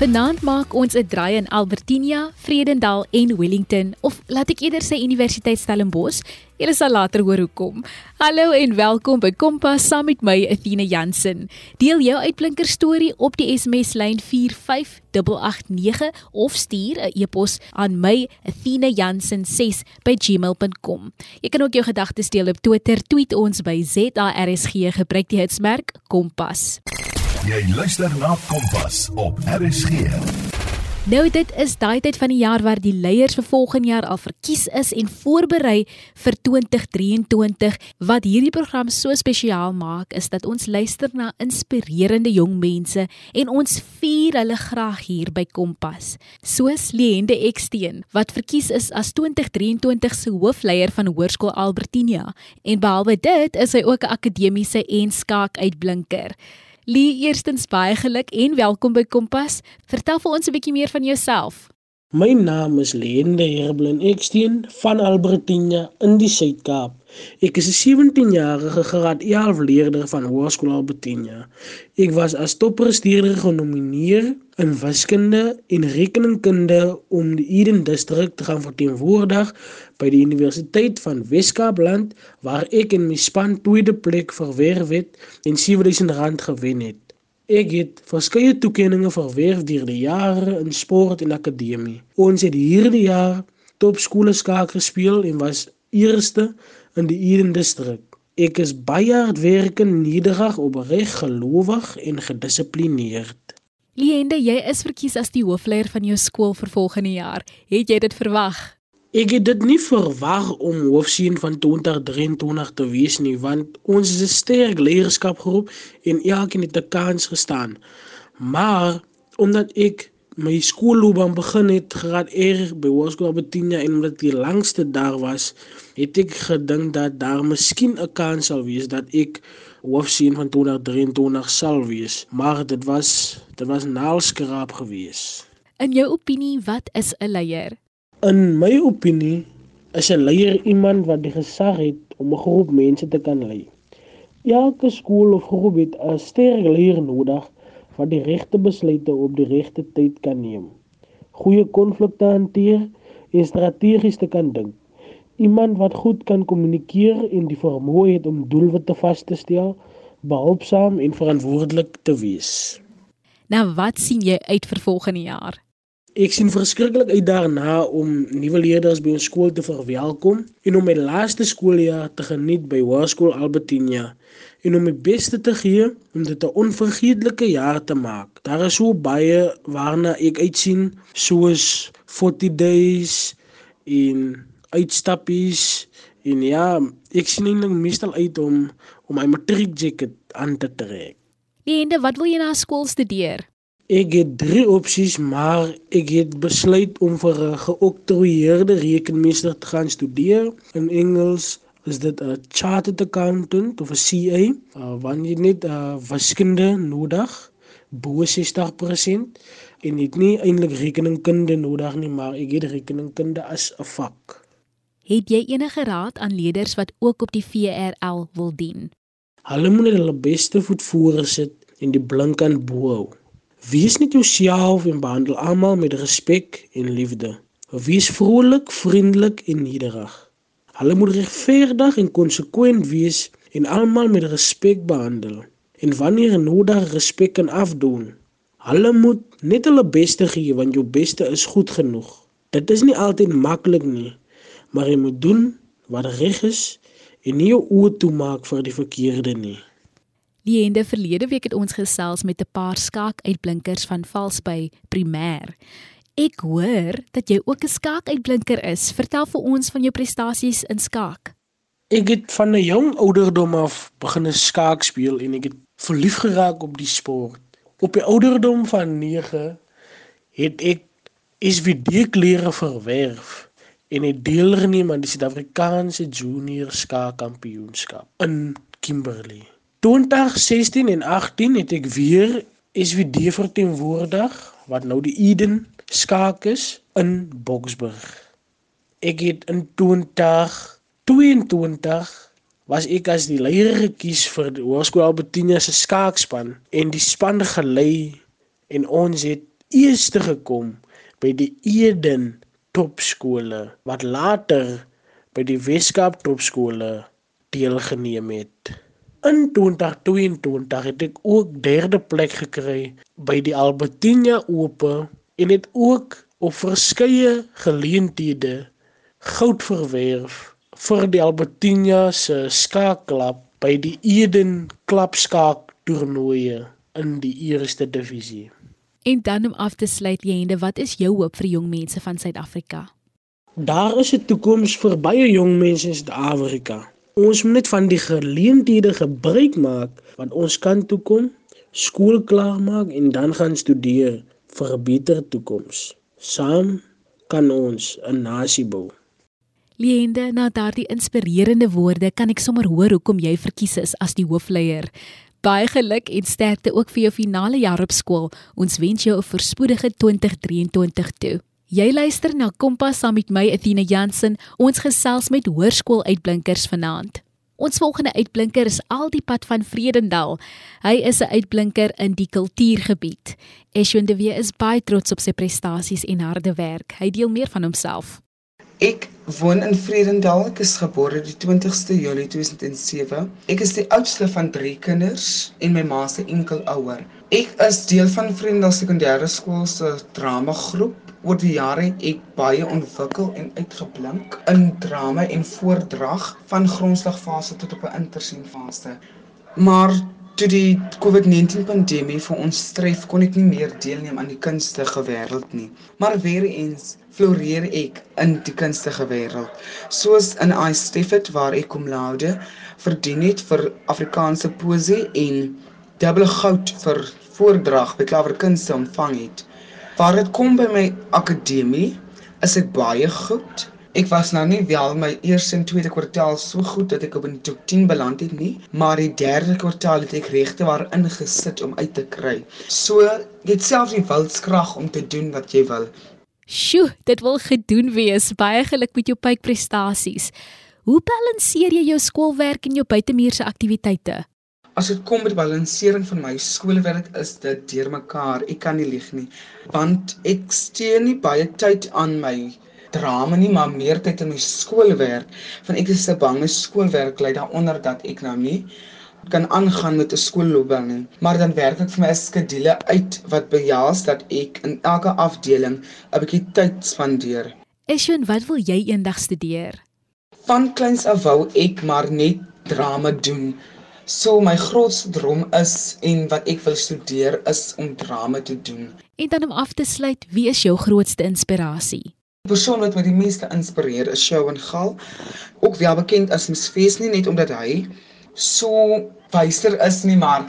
Vanaand maak ons 'n draai in Albertina, Vredendal en Wellington of laat ek eerder sê Universiteit Stellenbosch. Julle sal later hoor hoekom. Hallo en welkom by Kompas saam met my Athena Jansen. Deel jou uitblinker storie op die SMS lyn 45889 of stuur 'n e-pos aan my athenajansen6@gmail.com. Jy kan ook jou gedagtes deel op Twitter, tweet ons by ZARSG gebruik die hitsmerk Kompas. Jy luister na Kompas op RSG. Nou dit is daai tyd van die jaar waar die leiers vir volgende jaar al verkies is en voorberei vir 2023. Wat hierdie program so spesiaal maak is dat ons luister na inspirerende jong mense en ons vier hulle graag hier by Kompas. Soos Lende Eksteen wat verkies is as 2023 se hoofleier van Hoërskool Albertina en behalwe dit is hy ook 'n akademiese en skaak uitblinker. Lee, eerstens baie geluk en welkom by Kompas. Vertel vir ons 'n bietjie meer van jouself. My naam is Lende Herblin Eksteen van Albertina in die Suid-Kaap. Ek is 'n 17-jarige graad 11 leerder van Hoërskool Albertina. Ek was as toppresteerder genomineer in wiskunde en rekeningkunde om die Eden District te gaan verteenwoordig by die Universiteit van Wes-Kaapland waar ek in my span tweede plek verwerf het en R7000 gewen het. Ek het verskeie toekenninge verwerf deur die jare in sport en akademie. Ons het hierdie jaar topskole skaak gespeel en was eerste in die Eden District. Ek is baie hardwerkend, nederig, opreg, gelowig en gedissiplineerd. Liende, jy is verkies as die hoofleier van jou skool vir volgende jaar. Het jy dit verwag? Ek het dit nie verwag om hoofseun van 2023 te wees nie, want ons is 'n sterk leierskapgroep en elkeen het 'n kans gestaan. Maar omdat ek my skoolloopbaan begin het graad R by Hoërskool Albertina en omdat die langste daar was, het ek gedink dat daar miskien 'n kans sal wees dat ek hoofseun van 2023 sal wees, maar dit was dit was naalskraap geweest. In jou opinie, wat is 'n leier? In my opinie is 'n leier iemand wat die gesag het om 'n groep mense te kan lei. Elke skool of groep het 'n sterk leier nodig wat die regte besluite op die regte tyd kan neem. Goeie konflikte hanteer en strategies te kan dink. Iemand wat goed kan kommunikeer en die vermoë het om doelwitte vas te stel, behulpsaam en verantwoordelik te wees. Nou wat sien jy uit vir volgende jaar? Ek sien verskriklik uit daarna om nuwe leerders by ons skool te verwelkom en om my laaste skooljaar te geniet by Hoërskool Albertina en om my beste te gee om dit 'n onvergeetlike jaar te maak. Daar is so baie waarna ek uitsien, soos 40 days en uitstappies en ja, ek sien eintlik meestal uit om om my matriek jacket aan te trek. Liende, wat wil jy na skool studeer? Ek het drie opsies, maar ek het besluit om vir 'n geoktroeëerde rekenmeester te gaan studeer. In Engels is dit 'n chartered accountant of 'n CA. Uh, wanneer jy net uh, wiskunde nodig, bo 60% en ek nie eintlik rekeningkunde nodig nie, maar ek het rekeningkunde as 'n vak. Het jy enige raad aan leerders wat ook op die VRL wil dien? Hulle moet hulle beste voet voorsit en die blink aan bo hou. Wees net jouself en behandel almal met respek en liefde. Wees vrolik, vriendelik en nederig. Hulle moet regverdig en konsekwent wees en almal met respek behandel. En wanneer nodig respek kan afdoen. Hulle moet net hulle beste gee want jou beste is goed genoeg. Dit is nie altyd maklik nie, maar jy moet doen wat reg is en nie jou oë toemaak vir die verkeerde nie. Die ende verlede week het ons gesels met 'n paar skaakuitblinkers van Valsby Primêr. Ek hoor dat jy ook 'n skaakuitblinker is. Vertel vir ons van jou prestasies in skaak. Ek het van 'n jong ouderdom af begin skaak speel en ek het verlief geraak op die sport. Op die ouderdom van 9 het ek SVD-klere verwerf en het deelgeneem aan die Suid-Afrikaanse Junior Skaakkampioenskap in Kimberley. 2016 en 18 het ek weer SVD verteenwoordig wat nou die Eden skaak is in Boksburg. Ek het in 2022 was ek as die leier gekies vir die Hoërskool Albertina se skaakspan en die span gelei en ons het eerste gekom by die Eden topskole wat later by die Weskaap topskole deelgeneem het. In 2022 het ek ook derde plek gekry by die Albertina Ope en het ook op verskeie geleenthede goud verwerf vir die Albertina se skaakklub by die Eden klapskaak toernooie in die eerste divisie. En dan om af te sluit, Jende, wat is jou hoop vir jong mense van Suid-Afrika? Daar is 'n toekoms vir baie jong mense in Suid-Afrika. Ons moet net van die geleenthede gebruik maak want ons kan toekom, skool klaar maak en dan gaan studeer vir 'n beter toekoms. Saam kan ons 'n nasie bou. Liende, na daardie inspirerende woorde kan ek sommer hoor hoekom jy verkies is as die hoofleier. Baie geluk en sterkte ook vir jou finale jaar op skool. Ons wens jou 'n voorspoedige 2023 toe. Jy luister na Kompas saam met my Athena Jansen. Ons gesels met hoërskooluitblinkers vanaand. Ons volgende uitblinker is Aldipad van Vredendal. Hy is 'n uitblinker in die kultuurgebied. Eshwin de Wee is baie trots op sy prestasies en harde werk. Hy deel meer van homself. Ek woon in Vredendal. Ek is gebore die 20ste Julie 2007. Ek is die oudste van 3 kinders en my ma se enkel ouer. Ek is deel van Vredendal Sekondêre Skool se drama groep. Oor die jare het ek baie ontwikkel en uitgeblink in drama en voordrag van grondslagfase tot op 'n interseenfase. Maar toe die COVID-19 pandemie vir ons tref, kon ek nie meer deelneem aan die kunstige wêreld nie. Maar weer eens floreer ek in die kunstige wêreld. Soos in I Steffet waar ek kom laude verdien het vir Afrikaanse poesie en dubbele goud vir voordrag by Klaverkunste ontvang het. Waar dit kom by my akademie, is ek baie goed. Ek was nou nie wel my eerste en tweede kwartaal so goed dat ek op in die top 10 beland het nie, maar die derde kwartaal het ek regte waar ingesit om uit te kry. So, jy het self die wilskrag om te doen wat jy wil. Sjoe, dit wil gedoen wees. Baie geluk met jou pypprestasies. Hoe balanseer jy jou skoolwerk en jou buitemuurse aktiwiteite? As dit kom met balansering van my skoolwerk is dit deurmekaar. Ek kan nie lieg nie, want ek steen nie baie tyd aan my drama nie, maar meer tyd in my skoolwerk, want ek is te bang my skoolwerk lê daaronder dat ek nou nie kan aangaan met 'n skoolloopbaan nie. Maar dan werk ek vir my 'n skedule uit wat behels dat ek in elke afdeling 'n bietjie tyd spandeer. Eshen, wat wil jy eendag studeer? Van kleins af wou ek maar net drama doen. So my grootste droom is en wat ek wil studeer is om drama te doen. En dan om af te sluit, wie is jou grootste inspirasie? Die persoon wat my die meeste inspireer is Shaun Gal, ook wel bekend as Ms Fees nie net omdat hy so wyster is nie, maar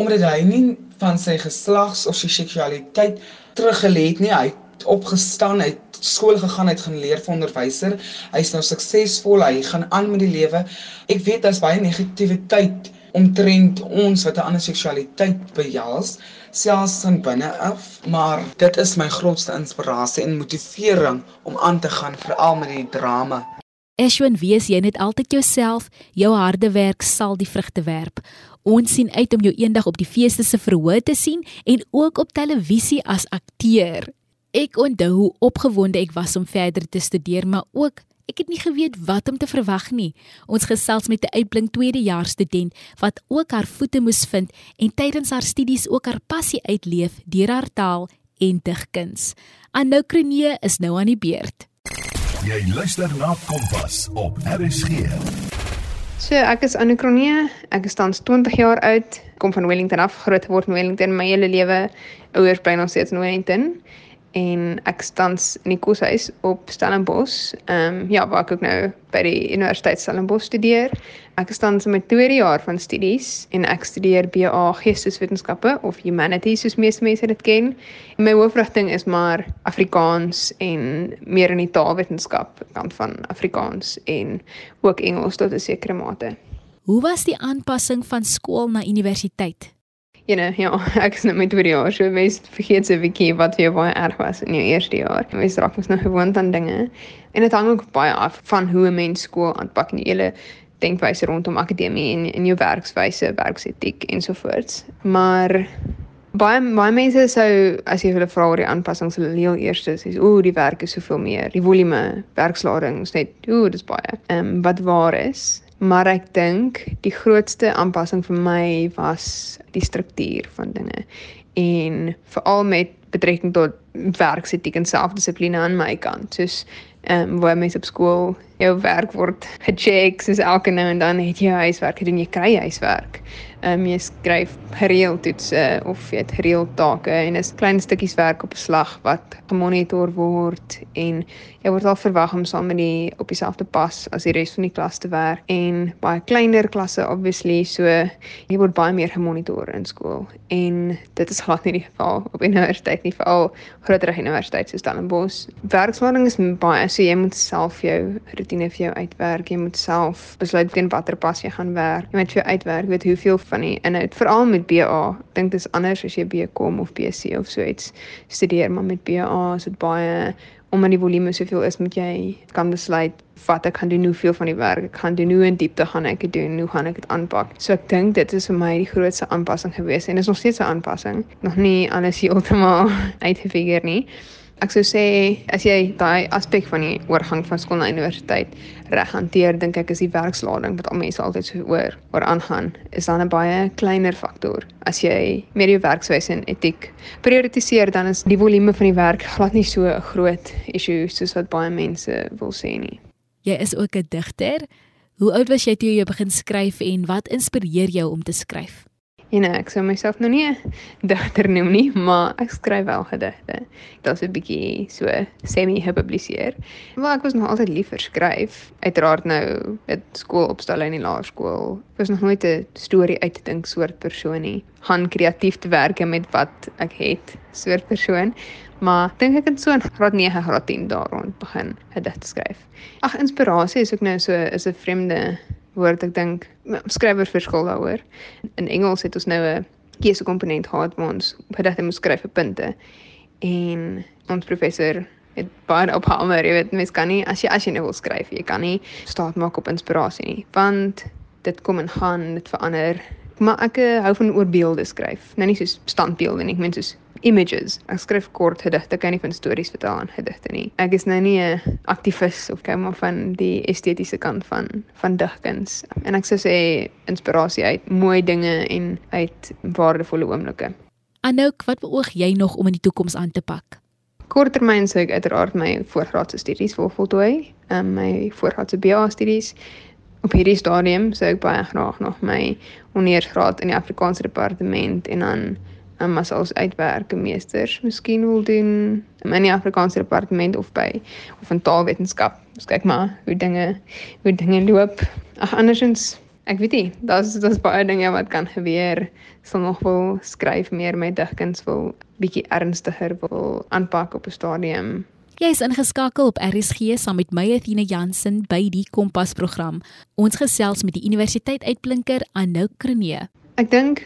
omdat hy nie van sy geslags of sy seksualiteit teruggelê het nie. Hy het opgestaan, hy het skool gegaan, hy het geleer vir onderwyser. Hy's nou suksesvol, hy gaan aan met die lewe. Ek weet daar's baie negativiteit omtrent ons wat 'n ander seksualiteit behels, selfs van binne af, maar dit is my grootste inspirasie en motivering om aan te gaan veral met die drama. Eshwin, wees jy net altyd jouself, jou harde werk sal die vrugte werp. Ons sien uit om jou eendag op die feeste se verhoor te sien en ook op televisie as akteur. Ek onthou hoe opgewonde ek was om verder te studeer, maar ook Ek het nie geweet wat om te verwag nie. Ons gesels met 'n uitblink tweedejaars student wat ook haar voete moes vind en tydens haar studies ook haar passie uitleef deur haar taal en digkuns. Aannou Kronee is nou aan die beurt. Jy luister na Kompas op RSG. So, ek is Annou Kronee. Ek is tans 20 jaar oud. Kom van Wellington af, groot geword in Wellington my hele lewe. Ouers bly nog steeds in Wellington en ek tans in die koshuis op Stellenbosch. Ehm um, ja, waar ek ook nou by die Universiteit Stellenbosch studeer. Ek is tans in my tweede jaar van studies en ek studeer BA Geesteswetenskappe of Humanities soos meeste mense dit ken. En my hoofrigting is maar Afrikaans en meer in die taalwetenskap kant van Afrikaans en ook Engels tot 'n sekere mate. Hoe was die aanpassing van skool na universiteit? Ja, nee, ja, ek is net my tweede jaar, so mens vergeet se bietjie wat vir jou baie erg was in jou eerste jaar. Mens raak mos nog gewoond aan dinge. En dit hang ook baie af van hoe 'n mens skool aanpak en die hele denkwyse rondom akademie en en jou werkswyse, werksetiek ensovoorts. Maar Baie baie mense sou as jy hulle vra oor die aanpassings hulle heel eers sê o, die werk is soveel meer. Die volume, werkslading is net o, dis baie. Ehm um, wat waar is, maar ek dink die grootste aanpassing vir my was die struktuur van dinge en veral met betrekking tot werksetiek en selfdissipline aan my kant. Soos ehm um, waar mense op skool jou werk word gecheck, soos elke nou en dan het jy huiswerk gedoen, jy kry huiswerk. Ehm um, jy skryf gereeld toetse of jy het gereeld take en is klein stukkies werk op 'n slag wat gemonitor word en jy word al verwag om saam met die op dieselfde pas as die res van die klas te werk en baie kleiner klasse obviously so jy word baie meer gemonitor in skool. En dit is glad nie die geval op universiteit nie veral groter universiteite soos Stellenbosch. Werkslading is baie so jy moet self jou rotine vir jou uitwerk jy moet self besluit teen watter pas jy gaan werk jy moet vir jou uitwerk weet hoeveel van die inhoud veral met BA. Ek dink dit is anders as jy BCom of BSc of so iets studeer, maar met BA is dit baie omdat die volume soveel is, moet jy kan besluit wat ek gaan doen, hoeveel van die werk ek gaan doen, hoe in diepte gaan ek dit doen, hoe gaan ek dit aanpak. So ek dink dit is vir my die grootste aanpassing gewees en is nog steeds 'n aanpassing. Nog nie alles heeltemal uitgefigure nie. Ek sou sê as jy daai aspek van die oorgang van skool na universiteit reg hanteer, dink ek is die werkslading wat al mense altyd so oor oor aangaan, is dan 'n baie kleiner faktor. As jy meer jou werkswyse en etiek prioritiseer, dan is die volume van die werk glad nie so 'n groot issue soos wat baie mense wil sê nie. Jy is ook 'n digter. Hoe oud was jy toe jy begin skryf en wat inspireer jou om te skryf? En ek sou myself nou nie digter noem nie, maar ek skryf wel gedigte. Dit is 'n bietjie so semi-gepubliseer. Maar ek was nog altyd lief vir skryf. Uiteraard nou met skoolopstelle in die laerskool. Ek was nog nooit 'n storie uitdink soort persoon nie. Gaan kreatief te werk met wat ek het, soort persoon. Maar dink ek het so in graad 9, graad 10 daar rond begin gedigte skryf. Ag, inspirasie is ook nou so is 'n vreemde woord ek dink skrywer verskil daaroor. In Engels het ons nou 'n keusekomponent gehad waar ons gedigte moet skryf vir punte. En ons professor het baie op hamer, jy weet, mens kan nie as jy as jy nou wil skryf, jy kan nie staat maak op inspirasie nie, want dit kom en gaan, dit verander. Maar ek eh, hou van oor beelde skryf. Nou nie soos standbeelde nie, ek meen soos images. Ek skryf kort gedigte, kan nie van stories vertel aan gedigte nie. Ek is nou nie 'n aktivis of kyk maar van die estetiese kant van van digkuns. En ek sou sê inspirasie uit mooi dinge en uit waardevolle oomblikke. Anouk, wat beoog jy nog om in die toekoms aan te pak? Korttermyn sou ek uiteraard my voorgraadse studies wil voltooi, um, my voorgraadse BA studies. Op hierdie stadium sou ek baie graag nog my ondergraad in die Afrikaanse departement en dan um, as ons uitwerke meesters miskien wil doen in die Afrikaanse departement of by of in taalwetenskap. Ons kyk maar hoe dinge hoe dinge loop. Ag andersins ek weet nie, daar's daar's baie dinge wat kan gebeur. Sal nog wil skryf meer met digkuns wil bietjie ernstiger wil aanpak op 'n stadium. Jy is ingeskakel op RSG saam met my Athena Jansen by die Kompas program. Ons gesels met die Universiteit uitblinker Anou Krenee. Ek dink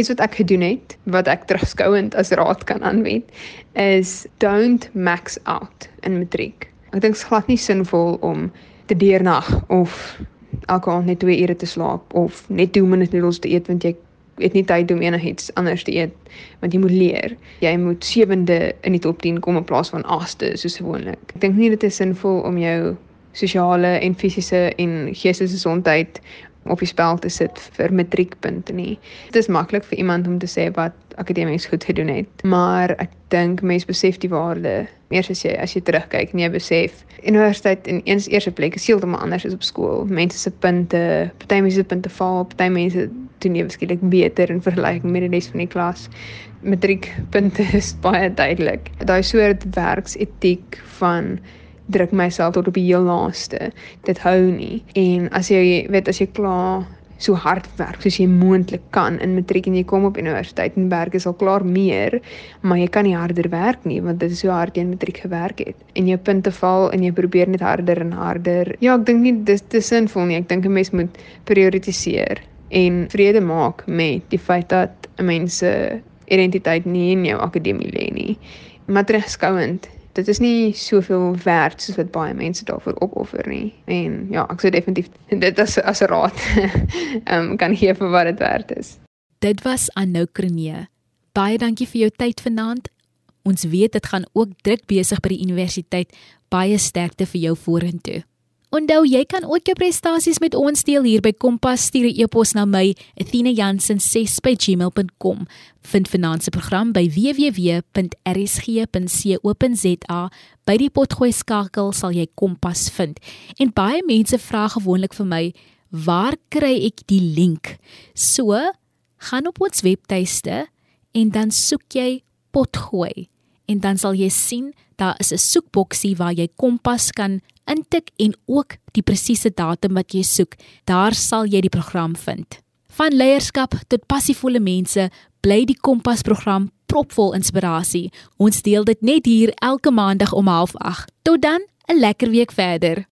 iets wat ek gedoen het wat ek terugskouend as raad kan aanwend is don't max out in matriek. Ek dink dit is glad nie sinvol om te deernag of elke aand net 2 ure te slaap of net 2 minute noedels te eet want jy het nie tyd om enigiets anders te eet want jy moet leer. Jy moet sewende in die top 10 kom in plaas van agste soos gewoonlik. Ek dink nie dit is sinvol om jou sosiale en fisiese en geestelike gesondheid op die spel te sit vir matriekpunte nie. Dit is maklik vir iemand om te sê wat akademies goed gedoen het, maar ek dink mense besef die waarde eers as jy as jy terugkyk en jy besef universiteit in eens eerste plek is heeltemal anders as op skool. Mense se punte, party mense se punte val, party mense doen nie beskiklik beter in vergelyking met die res van die klas. Matriekpunte is baie duidelik. Daai soort werksetiek van druk myself tot op die heel laaste. Dit hou nie. En as jy weet as jy klaar so hard werk soos jy moontlik kan in matriek en jy kom op universiteit en werk is al klaar meer, maar jy kan nie harder werk nie want dit is so hard jy in matriek gewerk het. En jou punte val en jy probeer net harder en harder. Ja, ek dink nie dis te sinvol nie. Ek dink 'n mens moet prioritiseer en vrede maak met die feit dat 'n mens se identiteit nie in jou akademie lê nie. Maar terugskouend, dit is nie soveel werd soos wat baie mense daarvoor opoffer nie. En ja, ek sou definitief dit as as 'n raad um, kan gee vir wat dit werd is. Dit was Anou Krenee. Baie dankie vir jou tyd vanaand. Ons weet dit gaan ook druk besig by die universiteit. Baie sterkte vir jou vorentoe. Onthou jy kan ook jou prestasies met ons deel hier by Kompas. Stuur 'n e-pos na my athena.jansen6@gmail.com vind finansie program by www.rsg.co.za by die potgooi skakel sal jy Kompas vind. En baie mense vra gewoonlik vir my waar kry ek die link? So gaan op ons webtuiste en dan soek jy potgooi. En dan sal jy sien daar is 'n soekboksie waar jy Kompas kan intik en ook die presiese datum wat jy soek. Daar sal jy die program vind. Van leierskap tot passievolle mense, bly die Kompas program propvol inspirasie. Ons deel dit net hier elke maandag om 08:30. Tot dan, 'n lekker week verder.